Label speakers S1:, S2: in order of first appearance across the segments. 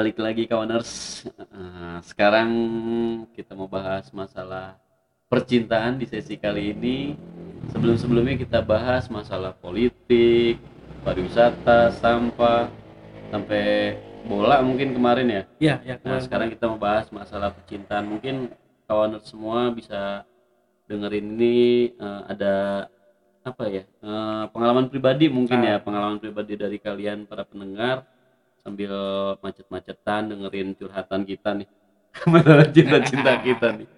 S1: Balik lagi kawaners. Sekarang kita mau bahas masalah percintaan di sesi kali ini. Sebelum-sebelumnya kita bahas masalah politik, pariwisata, sampah, sampai bola mungkin kemarin ya.
S2: Iya, ya.
S1: Nah,
S2: kemarin.
S1: sekarang kita mau bahas masalah percintaan. Mungkin kawaners semua bisa dengerin ini eh, ada apa ya? eh, pengalaman pribadi mungkin ya,
S2: Ah.
S1: pengalaman pribadi dari kalian para pendengar sambil macet-macetan dengerin curhatan kita nih. Masalah cinta-cinta kita nih.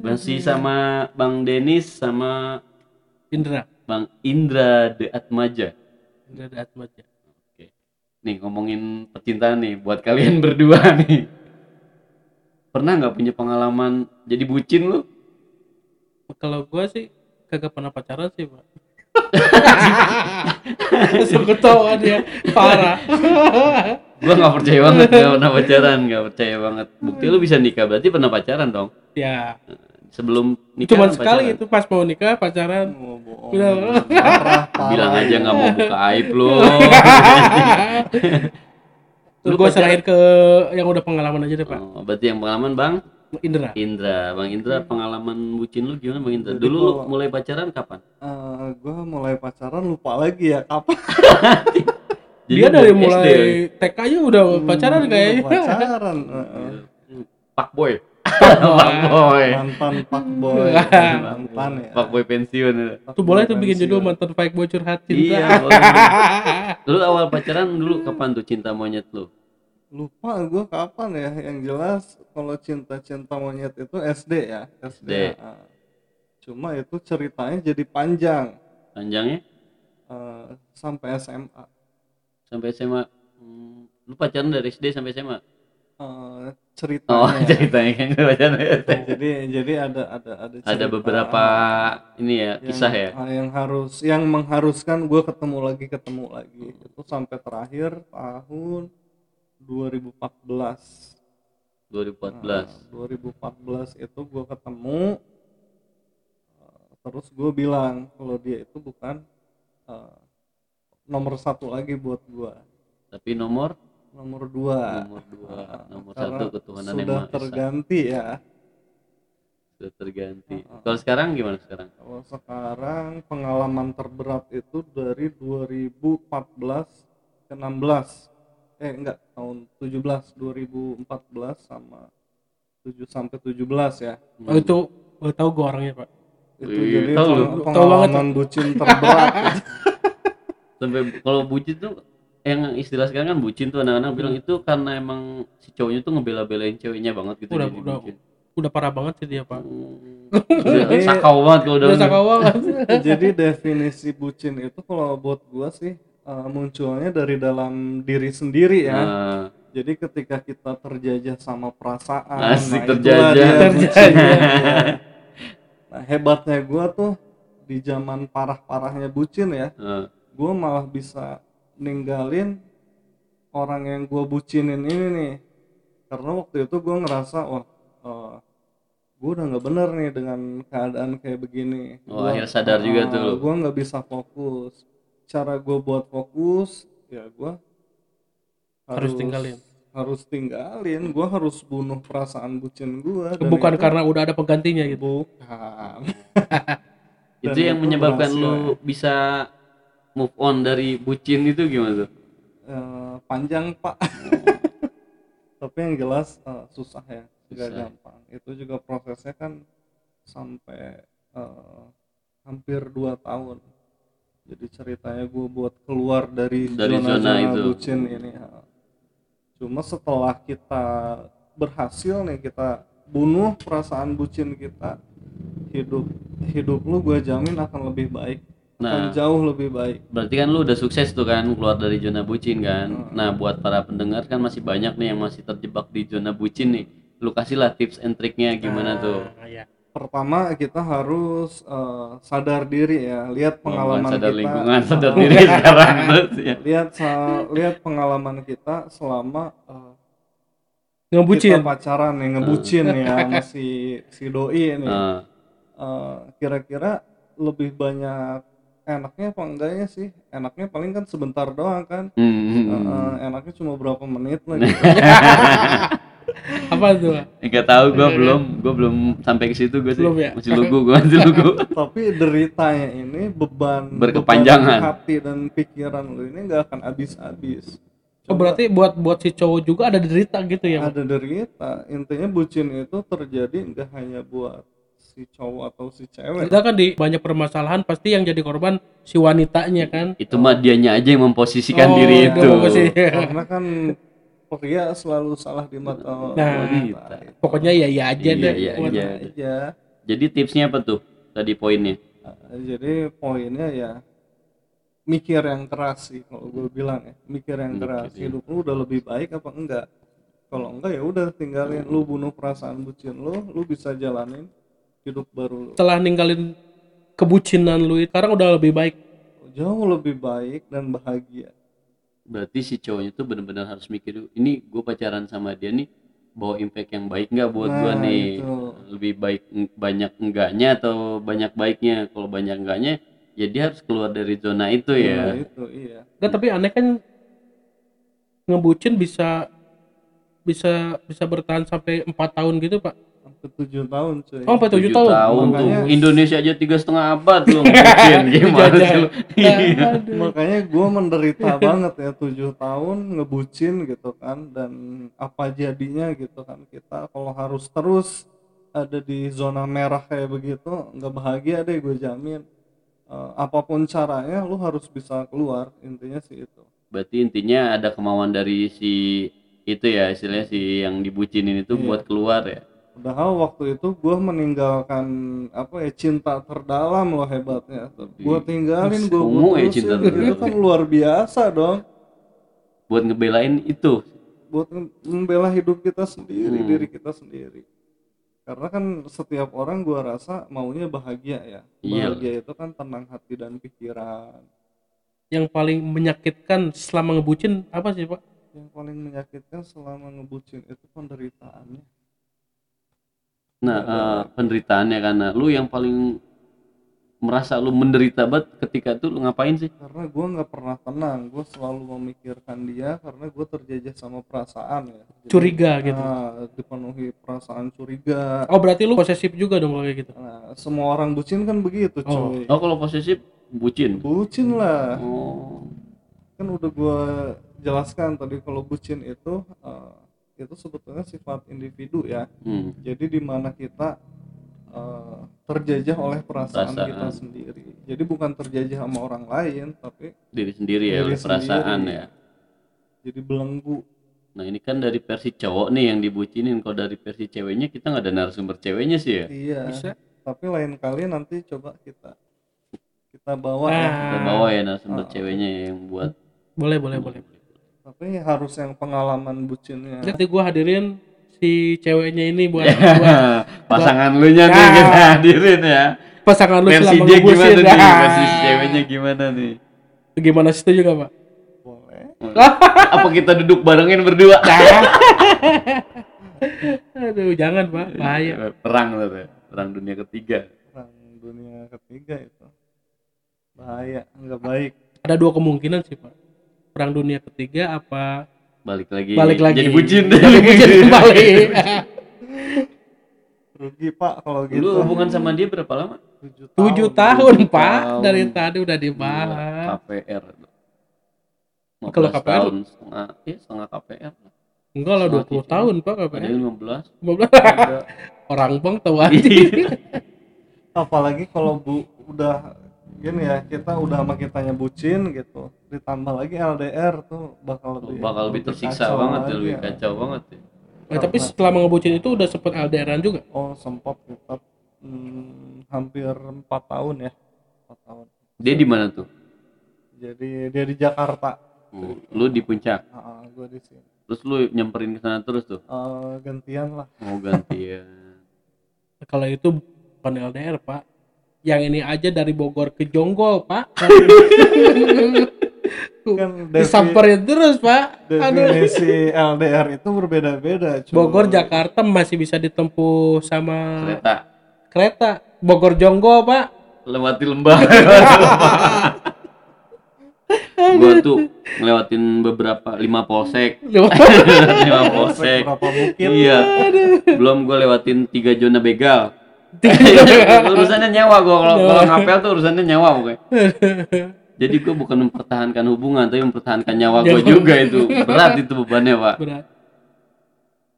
S1: Masih sama Bang Denis sama
S2: Indra.
S1: Bang Indra De Atmaja.
S2: Indra ada Atmaja.
S1: Oke. Nih ngomongin percintaan nih buat kalian berdua nih. Pernah nggak punya pengalaman jadi bucin lu?
S2: Kalau gua sih kagak pernah pacaran sih, Pak. Langsung ketawa dia parah.
S1: Gua nggak percaya banget nggak pernah pacaran, nggak percaya banget. Bukti lu bisa nikah berarti pernah pacaran dong.
S2: ya,
S1: Sebelum nikah
S2: cuma sekali
S1: pacaran.
S2: itu pas mau nikah pacaran.
S3: Oh, bohong.
S2: Udah.
S3: Parah, parah.
S1: Bilang aja nggak mau buka aib lu.
S2: Terus
S1: Lu
S2: gua
S1: pacaran?
S2: serahin ke yang udah pengalaman aja deh, Pak.
S1: Oh, berarti yang pengalaman Bang
S2: Indra.
S1: Indra, Bang Indra pengalaman bucin lu gimana Bang Indra? Dulu lu mulai pacaran kapan?
S3: Gua mulai pacaran lupa lagi ya kapan
S1: Jadi
S2: Dia dari mulai
S1: ya?
S2: TK aja udah pacaran
S3: Hmm,
S2: kayaknya.
S3: pacaran eh, eh.
S1: Pak Boy. Pak Boy.
S3: mantan pak boy mantan ya
S1: Pak Boy pensiun. ya.
S2: Tuh boleh tuh bikin judul mantan baik bocor hati.
S1: Iya. boleh. Dulu awal pacaran dulu kapan tuh cinta monyet lu?
S3: lupa gua kapan ya yang jelas kalau cinta-cinta monyet itu SD ya SD,
S1: SD.
S3: cuma itu ceritanya jadi panjang
S1: Panjangnya
S3: eh, sampai SMA
S1: sampai SMA. Hmm, lu pacaran dari SD sampai SMA?
S3: Eh,
S1: Oh,
S3: ceritanya
S1: ceritanya kan pacaran SD.
S3: jadi jadi ada ada ada
S1: Ada beberapa ini ya
S3: yang-
S1: kisah ya.
S3: ah, yang harus yang mengharuskan gue ketemu lagi ketemu lagi itu sampai terakhir tahun 2014
S1: 2014.
S3: Nah, 2014 itu gue ketemu terus gue bilang kalau dia itu bukan eh, nomor satu lagi buat gue
S1: Tapi nomor
S3: nomor dua
S1: nomor dua,
S3: Nah,
S1: nomor satu ketuhanan yang
S3: sudah
S1: Maha Esa.
S3: terganti ya
S1: Sudah terganti.
S3: Heeh.
S1: Kalau sekarang gimana sekarang?
S3: Kalau sekarang pengalaman terberat itu dari 2014 ke 16. Eh enggak, tahun 17 2014 sama 7 sampai 17 ya.
S2: Oh itu oh, tahu gua orangnya, Pak.
S3: Itu
S1: Wih,
S3: jadi
S1: tahu lu.
S3: peng-
S2: Tahu banget,
S3: bucin terberat.
S1: Sampai kalau bucin tuh yang istilah sekarang kan bucin tuh anak-anak bilang itu karena emang si cowoknya tuh ngebela-belain ceweknya banget gitu
S2: Udah,
S1: jadi
S2: udah.
S1: bucin.
S2: Udah parah banget sih dia, Pak.
S1: Hmm. Udah sakau banget kalau udah.
S2: Udah sakau banget.
S3: jadi definisi bucin itu kalau buat gua sih eh, munculnya dari dalam diri sendiri ya.
S1: Nah,
S3: Jadi ketika kita terjajah sama perasaan,
S1: Asik,
S3: itulah
S1: terjajah.
S3: dia
S2: Terjajah.
S3: nah hebatnya gua tuh di zaman parah-parahnya bucin ya,
S1: nah,
S3: gua malah bisa ninggalin orang yang gua bucinin ini nih, karena waktu itu gua ngerasa wah, eh, gua udah nggak bener nih dengan keadaan kayak begini.
S1: Oh, akhirnya sadar juga tuh.
S3: Gua nggak bisa fokus. Cara gua buat fokus, ya gua
S2: Harus tinggalin.
S3: Harus tinggalin gua harus bunuh perasaan bucin gua dan
S2: Bukan
S3: itu-
S2: karena udah ada penggantinya gitu.
S3: bukan
S1: itu yang
S3: itu
S1: menyebabkan
S3: berhasil,
S1: lu bisa move on dari bucin itu gimana tuh?
S3: Eh, panjang pak tapi yang jelas eh, susah ya tidak
S1: Susah.
S3: gampang itu juga prosesnya kan sampai eh, hampir dua tahun jadi ceritanya gue buat keluar dari,
S1: Dari zona
S3: zona-zona
S1: itu.
S3: bucin ini ha. Cuma setelah kita berhasil nih kita bunuh perasaan bucin kita hidup hidup lu gue jamin akan lebih baik
S1: Nah,
S3: akan jauh lebih baik
S1: berarti kan lu udah sukses tuh kan keluar dari zona bucin kan.
S3: Hmm.
S1: Nah, buat para pendengar kan masih banyak nih yang masih terjebak di zona bucin nih. Lu kasih lah tips and triknya gimana tuh?
S2: Nah, iya.
S3: Pertama kita harus eh, sadar diri ya lihat
S1: Pengalaman
S3: pengalaman
S1: sadar
S3: kita
S1: lingkungan, sadar diri sekarang terus ya.
S3: lihat sa- lihat pengalaman kita selama eh,
S2: Ngebucin.
S3: kita pacaran nih ngebucin ya sama si si doi nih
S1: Nah,
S3: Eh, kira-kira lebih banyak enaknya apa enggaknya sih enaknya paling kan sebentar doang kan
S1: Hmm.
S3: Heeh, enaknya cuma berapa menit lah gitu.
S2: apa tuh Pak?
S1: Enggak tahu gua belum, gua belum sampai ke situ gua sih.
S2: Belum ya?
S1: Masih lugu gua, masih lugu.
S3: tapi deritanya ini beban
S1: Berkepanjangan.
S3: beban hati dan pikiran lu ini nggak akan habis-habis
S2: oh berarti buat buat si cowok juga ada derita gitu ya
S3: ada derita intinya bucin itu terjadi nggak hanya buat si cowok atau si cewek
S2: kita kan di banyak permasalahan pasti yang jadi korban si wanitanya kan
S1: Itu mah dianya aja yang memposisikan
S2: Oh,
S1: diri itu.
S3: karena kan pria selalu salah di mata
S2: Nah,
S3: wanita
S2: pokoknya ya ya aja
S1: Iya,
S2: deh
S1: iya, iya.
S3: aja.
S1: Jadi tipsnya apa tuh? Tadi poinnya.
S3: Nah, jadi poinnya ya mikir yang keras sih kalau gue bilang ya. Mikir yang
S1: Mikir,
S3: keras.
S1: iya.
S3: hidup lu udah lebih baik apa enggak? Kalau enggak ya udah tinggalin. Lu bunuh perasaan bucin lu lu bisa jalanin hidup baru lu.
S2: Setelah ninggalin kebucinan lu sekarang udah lebih baik?
S3: Jauh lebih baik dan bahagia
S1: Berarti si cowoknya tuh benar-benar harus mikir dulu, ini gue pacaran sama dia nih bawa impact yang baik nggak buat gua
S3: Nah,
S1: nih?
S3: itu.
S1: lebih baik banyak enggaknya atau banyak baiknya? Kalau banyak enggaknya ya dia harus keluar dari zona itu
S3: Nah,
S1: ya.
S3: itu iya.
S2: Enggak, tapi aneh kan ngebucin bisa bisa bisa bertahan sampai empat tahun gitu pak
S3: tujuh tahun cuy.
S2: Oh sampai tujuh
S1: Tujuh
S2: tahun,
S1: tahun tuh.
S3: Makanya-
S1: Indonesia aja tiga setengah abad lu ngebucin gimana lu?
S2: Nah,
S3: makanya gue menderita banget ya tujuh tahun ngebucin gitu kan dan apa jadinya gitu kan. Kita kalau harus terus ada di zona merah kayak begitu nggak bahagia deh gue jamin. Eh, apa pun caranya lu harus bisa keluar intinya sih itu.
S1: Berarti intinya ada kemauan dari si itu ya istilahnya si yang dibucinin itu
S3: Iya.
S1: buat keluar ya
S3: padahal waktu itu gue meninggalkan apa ya cinta terdalam loh hebatnya. Gue tinggalin gue
S1: Ungu ya cinta
S3: itu
S1: terdalam.
S3: kan luar biasa dong.
S1: Buat ngebelain itu.
S3: Buat membela hidup kita sendiri
S1: Hmm.
S3: diri kita sendiri. Karena kan setiap orang gua rasa maunya bahagia ya.
S1: Iya.
S3: bahagia itu kan tenang hati dan pikiran.
S2: Yang paling menyakitkan selama ngebucin apa sih pak?
S3: Yang paling menyakitkan selama ngebucin itu penderitaannya
S1: nah eh, penderitaannya karena lu yang paling merasa lu menderita banget ketika itu lu ngapain sih?
S3: Karena gua nggak pernah tenang. Gua selalu memikirkan dia karena gua terjajah sama perasaan ya. Jadi,
S2: curiga gitu.
S3: nah, dipenuhi perasaan curiga.
S2: Oh berarti lu posesif juga dong kalau kayak gitu?
S3: Nah semua orang bucin kan begitu
S2: Oh.
S3: cuy.
S1: Oh kalau posesif bucin?
S3: Bucin lah.
S1: Oh.
S3: Kan udah gua jelaskan tadi kalau bucin itu eh, itu sebetulnya sifat individu ya.
S1: Hmm.
S3: jadi di mana kita eh, terjajah oleh perasaan,
S1: Perasaan.
S3: kita sendiri. Jadi bukan terjajah sama orang lain tapi
S1: diri sendiri ya
S3: Diri
S1: oleh perasaan
S3: sendiri.
S1: ya.
S3: Jadi belenggu.
S1: Nah ini kan dari versi cowok nih yang dibucinin. Kalau dari versi ceweknya kita nggak ada narasumber ceweknya sih ya?
S3: Iya.
S2: Bisa.
S3: Tapi lain kali nanti coba kita kita bawa ya.
S2: Nah.
S1: kita bawa ya narasumber
S3: Ah.
S1: ceweknya yang buat.
S2: Boleh boleh boleh
S3: tapi harus yang pengalaman bucinnya.
S2: Nanti gua hadirin si ceweknya ini buat, buat
S1: pasangan lu nya nih
S2: Nah.
S1: kita hadirin ya.
S2: Pasangan lu
S1: versi
S2: selama
S1: dia gimana nih?
S2: Nah.
S1: versi ceweknya gimana nih?
S2: Gimana setuju gak pak?
S3: Boleh.
S1: Apa kita duduk barengin berdua?
S2: Aduh jangan pak. Bahaya.
S1: perang tuh Teh. perang dunia ketiga.
S3: Perang dunia ketiga itu. Bahaya nggak baik.
S2: Ada dua kemungkinan sih pak perang dunia ketiga apa
S1: balik lagi.
S2: Balik lagi.
S1: Jadi bucin.
S2: Jadi bucin kembali
S3: rugi pak kalau
S1: lu
S3: gitu.
S1: hubungan sama dia berapa lama?
S3: Tujuh
S2: tujuh
S3: tahun.
S2: tahun pak.
S1: tahun.
S2: dari tadi udah dibahas.
S1: KPR 15
S2: Kalau KPR?
S1: tahun setengah ya setengah KPR
S2: enggak lah 20
S1: cicil.
S2: tahun pak
S1: ada
S2: katanya
S1: yang 15
S3: Ada.
S2: orang bang tahu aja.
S3: Apalagi kalau bu udah gini ya kita udah sama kitanya bucin gitu. Ditambah lagi LDR tuh bakal lebih
S1: bakal lebih tersiksa
S3: kacau
S1: banget ya lebih kacau banget ya.
S2: Nah, tapi selama ngebucin itu udah sempet LDRan juga?
S3: Oh sempat kita hmm, hampir empat tahun ya. Empat tahun.
S1: Dia di mana tuh?
S3: Jadi dia di Jakarta.
S1: Oh, lu di puncak?
S3: Ah gue di sini.
S1: Terus lu nyamperin ke sana terus tuh?
S3: Eh, gantian lah.
S1: Mau gantian.
S2: Kalau itu bukan LDR pak yang ini aja dari Bogor ke Jonggol pak.
S3: Kan
S2: disamperin terus pak. Aduh.
S3: definisi LDR itu berbeda-beda cuy.
S2: Bogor Jakarta masih bisa ditempuh sama
S1: kereta.
S2: Kereta. Bogor Jonggol pak.
S1: Lewati lembah. Gua tuh ngelewatin beberapa lima polsek. Lima polsek.
S3: berapa bukit
S1: iya belum gua lewatin tiga zona begal urusannya nyawa gua. Kalau kalau ngapel tuh urusannya nyawa pokoknya. Jadi gua bukan mempertahankan hubungan tapi mempertahankan nyawa gua
S2: Nyawa.
S1: juga itu. Berat itu bebannya pak.
S2: Berat.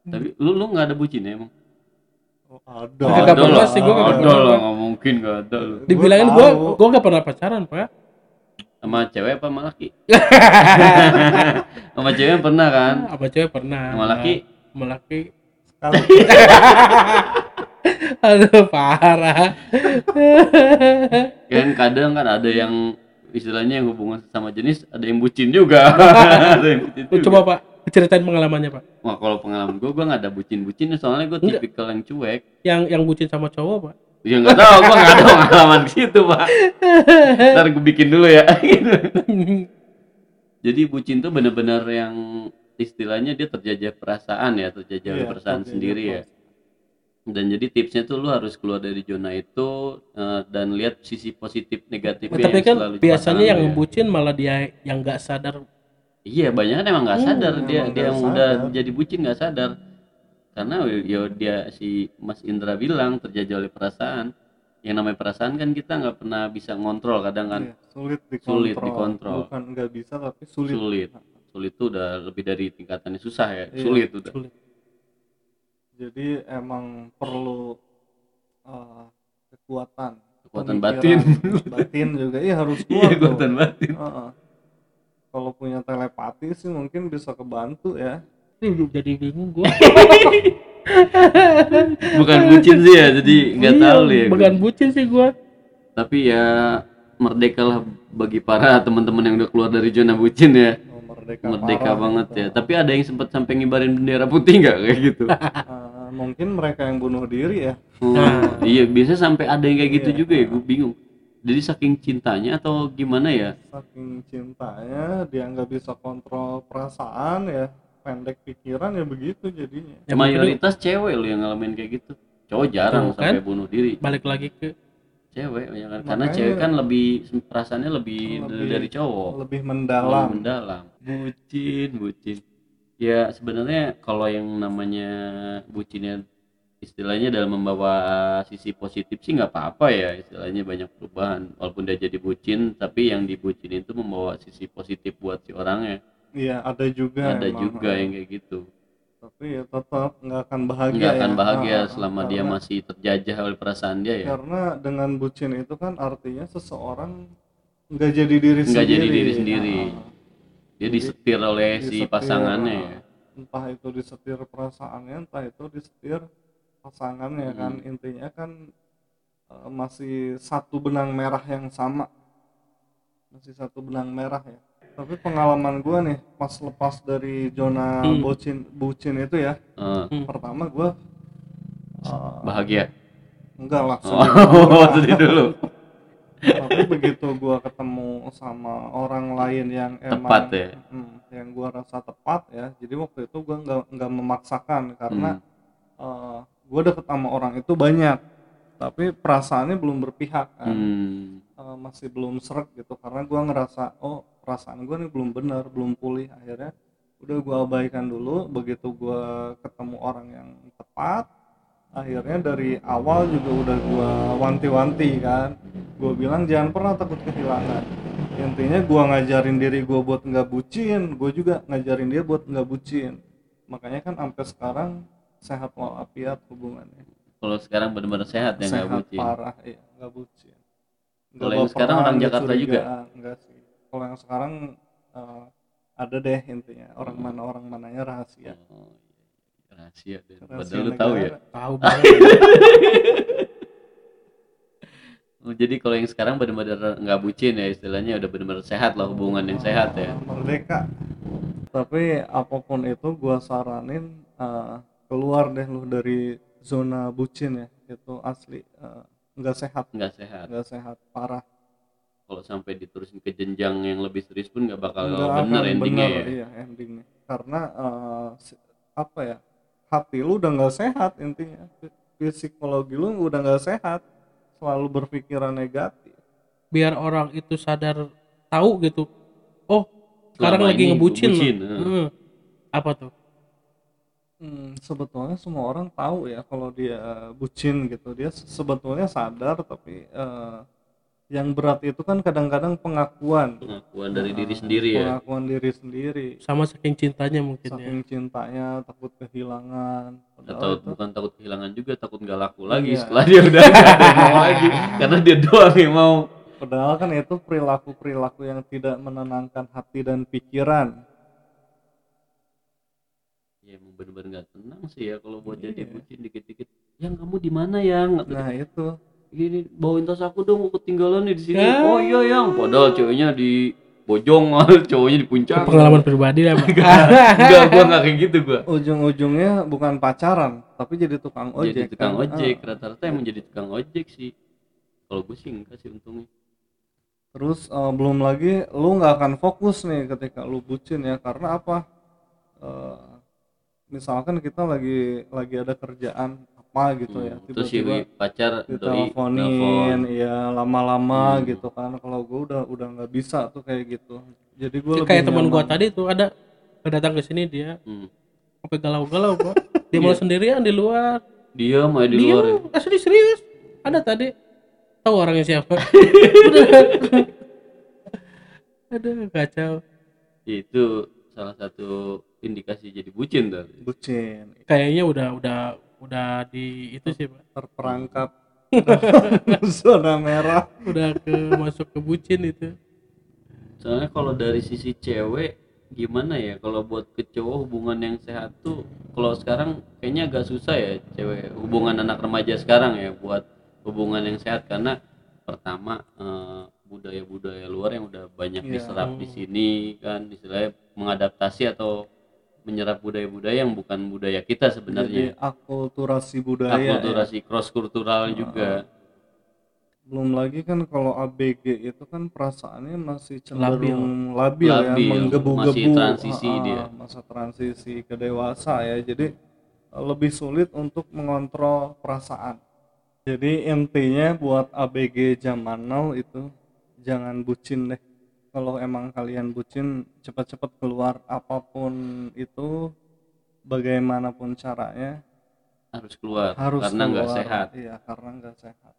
S1: Tapi lu lu nggak ada bucin ya emang?
S3: Oh, ada.
S1: Ada
S2: pernah
S1: lah.
S2: sih, gua nggak
S1: ada lah nggak mungkin nggak ada lu.
S2: Dibilangin
S3: Gua
S2: gua
S3: tahu.
S2: gua gak pernah pacaran pak.
S1: Sama cewek apa sama laki? Sama cewek pernah kan?
S2: Apa cewek pernah.
S1: Sama laki?
S2: Sama laki.
S3: Sekali.
S2: aduh parah.
S1: Kan kadang kan ada yang istilahnya yang hubungan sama jenis ada yang bucin juga. Ada yang bucin
S2: Lu
S1: juga.
S2: coba pak ceritain pengalamannya pak.
S1: Wah kalau pengalaman gue gue nggak ada bucin bucin soalnya gue tipikal yang cuek.
S2: Yang yang bucin sama cowok pak?
S1: Ya nggak tahu gue nggak ada pengalaman gitu pak. Ntar gue bikin dulu ya. Jadi bucin tuh bener-bener yang istilahnya dia terjajah perasaan ya terjajah
S3: Iya,
S1: perasaan
S3: terjajah
S1: sendiri ya dan jadi tipsnya tuh lu harus keluar dari zona itu eh, dan lihat sisi positif negatifnya
S2: tapi
S1: yang
S2: kan
S1: selalu
S2: biasanya yang
S1: ya.
S2: bucin malah dia yang nggak sadar.
S1: Iya banyak kan emang nggak
S2: Hmm,
S1: sadar. Dia
S3: emang
S1: dia
S3: nggak
S1: yang udah jadi bucin nggak sadar. Karena ya dia si Mas Indra bilang terjajah oleh perasaan. Yang namanya perasaan kan kita nggak pernah bisa ngontrol kadang kan.
S3: Iya, sulit dikontrol.
S1: Sulit dikontrol.
S3: bukan nggak bisa tapi sulit,
S1: sulit. Sulit itu udah lebih dari tingkatannya susah ya.
S3: Iya,
S1: sulit udah.
S2: sulit.
S3: Jadi emang perlu uh, kekuatan
S1: kekuatan batin.
S3: batin juga. Iya harus
S1: iya
S3: kuat tuh.
S1: kekuatan batin.
S3: Heeh. kalau punya telepati sih mungkin bisa kebantu ya.
S2: Ini jadi bingung gua.
S1: Bukan bucin sih ya jadi nggak
S2: Iya,
S1: tahu ya.
S2: bukan bucin sih gua.
S1: Tapi ya merdeka lah bagi para teman-teman yang udah keluar dari zona bucin ya.
S3: Oh, merdeka,
S1: merdeka
S3: parah.
S1: banget
S3: gitu.
S1: ya. Tapi ada yang sempat sampai ngibarin bendera putih nggak? Kayak gitu.
S3: Eh, mungkin mereka yang bunuh diri ya.
S1: Oh,
S2: Nah.
S1: iya biasa sampai ada yang kayak gitu
S3: Iya.
S1: juga ya gue bingung. Jadi saking cintanya atau gimana ya?
S3: Saking cintanya dia nggak bisa kontrol perasaan ya pendek pikiran ya begitu jadinya.
S2: Ya, mungkin
S1: mayoritas cewek lo yang ngalamin kayak gitu. Cowok jarang
S2: Tuh, kan?
S1: sampai bunuh diri.
S2: balik lagi ke
S1: cewek ya kan? karena
S3: Makanya-
S1: cewek kan lebih perasaannya lebih,
S3: Lebih-
S1: dari cowok.
S3: lebih mendalam.
S1: Mendalam. Bucin bucin ya sebenarnya kalau yang namanya bucinnya istilahnya dalam membawa sisi positif sih nggak apa-apa ya istilahnya banyak perubahan walaupun dia jadi bucin tapi yang dibucin itu membawa sisi positif buat si orangnya
S3: iya ada juga
S1: ada
S3: emang.
S1: juga yang kayak gitu
S3: tapi ya tetap nggak akan bahagia
S1: nggak akan
S3: ya.
S1: bahagia
S3: Ah,
S1: selama dia
S3: karena-
S1: masih terjajah oleh perasaan dia ya
S3: karena dengan bucin itu kan artinya seseorang nggak jadi diri
S1: Nggak
S3: sendiri
S1: jadi diri sendiri.
S3: Ah,
S1: dia
S3: Jadi,
S1: disetir oleh si
S3: disetir,
S1: pasangannya.
S3: ah.
S1: ya
S3: entah itu disetir perasaannya entah itu disetir pasangannya
S1: Hmm.
S3: kan. Intinya kan eh, masih satu benang merah yang sama. Masih satu benang merah ya. Tapi pengalaman gua nih pas lepas dari zona
S2: Hmm.
S3: bucin bucin itu ya.
S1: Eh,
S2: Hmm.
S3: pertama gua eh,
S1: bahagia?
S3: Enggak lah
S1: oh sedih dulu
S3: tapi begitu gua ketemu sama orang lain yang emang
S1: Tepat ya?
S3: hmm, yang gua rasa tepat ya jadi waktu itu gua nggak nggak memaksakan karena
S1: Hmm.
S3: eh, gua deket sama orang itu banyak tapi perasaannya belum berpihak kan
S1: Hmm.
S3: Eh, masih belum serak gitu karena gua ngerasa oh perasaan gua nih belum benar belum pulih akhirnya udah gua abaikan dulu begitu gua ketemu orang yang tepat akhirnya dari awal juga udah gua wanti-wanti kan. Gua bilang jangan pernah takut kehilangan. Intinya gua ngajarin diri gua buat nggak bucin gua juga ngajarin dia buat nggak bucin. Makanya kan sampai sekarang sehat walafiat hubungannya.
S1: Kalau sekarang benar-benar sehat ya nggak
S3: sehat
S1: bucin.
S3: parah ya nggak bucin.
S1: Kalau yang sekarang orang Jakarta juga?
S3: curigaan, enggak sih. Kalau yang sekarang eh, ada deh intinya orang mana orang mananya rahasia.
S1: Oh. Rahasia deh.
S3: Rahasia
S1: Padahal lu tahu ya.
S2: tahu banget
S1: Oh, jadi kalau yang sekarang benar-benar nggak bucin ya istilahnya udah benar-benar sehat lah hubungan yang sehat ya.
S3: Eh, merdeka tapi apa pun itu gua saranin eh, keluar deh lu dari zona bucin ya itu asli eh, nggak sehat
S1: Nggak sehat.
S3: nggak sehat parah
S1: Kalau sampai diterusin ke jenjang yang lebih serius pun nggak bakal
S3: Nggak
S1: bener endingnya
S3: bener,
S1: ya.
S3: iya endingnya karena si- apa ya hati lu udah nggak sehat intinya psikologi lu udah nggak sehat selalu berpikiran negatif
S2: biar orang itu sadar tahu gitu oh sekarang
S1: Selama
S2: lagi
S1: ini
S2: ngebucin loh.
S1: ngebucin, eh.
S2: Hmm. apa tuh
S3: Hmm, sebetulnya semua orang tahu ya kalau dia bucin gitu dia se- sebetulnya sadar tapi eh, yang berat itu kan kadang-kadang pengakuan.
S1: Pengakuan dari diri
S3: Nah,
S1: sendiri ya.
S3: pengakuan diri sendiri.
S2: Sama saking cintanya mungkin ya.
S3: Saking cintanya takut kehilangan.
S1: Atau
S3: itu
S1: bukan takut kehilangan juga takut nggak laku lagi
S3: Iya.
S1: setelah dia udah nggak ada yang mau lagi. Karena dia doang yang mau.
S3: Padahal kan itu perilaku perilaku yang tidak menenangkan hati dan pikiran.
S1: Ya emang bener-bener nggak tenang sih ya kalau buat jadi
S3: Iya.
S1: bucin dikit-dikit. Yang kamu di mana yang?
S3: Nah itu
S1: gini bawain tas aku dong aku ketinggalan nih di sini
S2: Ya.
S1: oh iya yang padahal ceweknya di bojong cowoknya di puncak
S2: pengalaman pribadi lah
S1: enggak gua nggak kayak gitu gua
S3: ujung-ujungnya bukan pacaran tapi jadi tukang ojek
S1: jadi tukang
S3: kan.
S1: ojek
S3: Ah.
S1: rata-rata emang jadi tukang ojek sih kalau gue sih enggak sih untungnya
S3: Terus eh, belum lagi lu nggak akan fokus nih ketika lu bucin ya karena apa? Eh, misalkan kita lagi lagi ada kerjaan apa gitu ya
S1: Hmm, terus si
S3: tiba-tiba
S1: pacar doi
S3: diteleponin
S1: nelfon.
S3: ya lama-lama
S1: Hmm.
S3: gitu kan kalau gue udah udah nggak bisa tuh kayak gitu. Jadi gue
S2: kayak teman gua tadi tuh ada datang ke sini dia
S1: Hmm.
S2: sampai galau-galau pak dia malah sendirian di luar.
S1: Dia mau di luar ya.
S2: asli serius. Ada tadi. Tahu orangnya siapa? Aduh kacau.
S1: Itu salah satu indikasi jadi bucin tuh
S3: bucin.
S2: Kayaknya udah udah udah di itu sih pak.
S3: Terperangkap. Zona merah.
S2: Udah ke masuk ke bucin itu.
S1: Soalnya kalau dari sisi cewek gimana ya? Kalau buat ke cowok hubungan yang sehat tuh kalau sekarang kayaknya agak susah ya cewek hubungan anak remaja sekarang ya buat hubungan yang sehat. Karena pertama eh, budaya-budaya luar yang udah banyak
S3: Iya.
S1: diserap di sini kan istilahnya mengadaptasi atau menyerap budaya-budaya yang bukan budaya kita
S3: jadi
S1: sebenarnya
S3: akulturasi budaya ya.
S1: akulturasi cross kultural juga.
S3: Belum lagi kan kalau ABG itu kan perasaannya masih cenderung labil, ya
S1: Labil,
S3: menggebu-gebu.
S1: Masih transisi
S3: Ah,
S1: dia.
S3: masa transisi ke dewasa ya. Jadi eh, lebih sulit untuk mengontrol perasaan. Jadi intinya buat ABG zaman now itu jangan bucin deh kalau emang kalian bucin cepat-cepat keluar apa pun itu bagaimanapun caranya
S1: harus keluar
S3: harus
S1: karena nggak sehat.
S3: Iya karena nggak sehat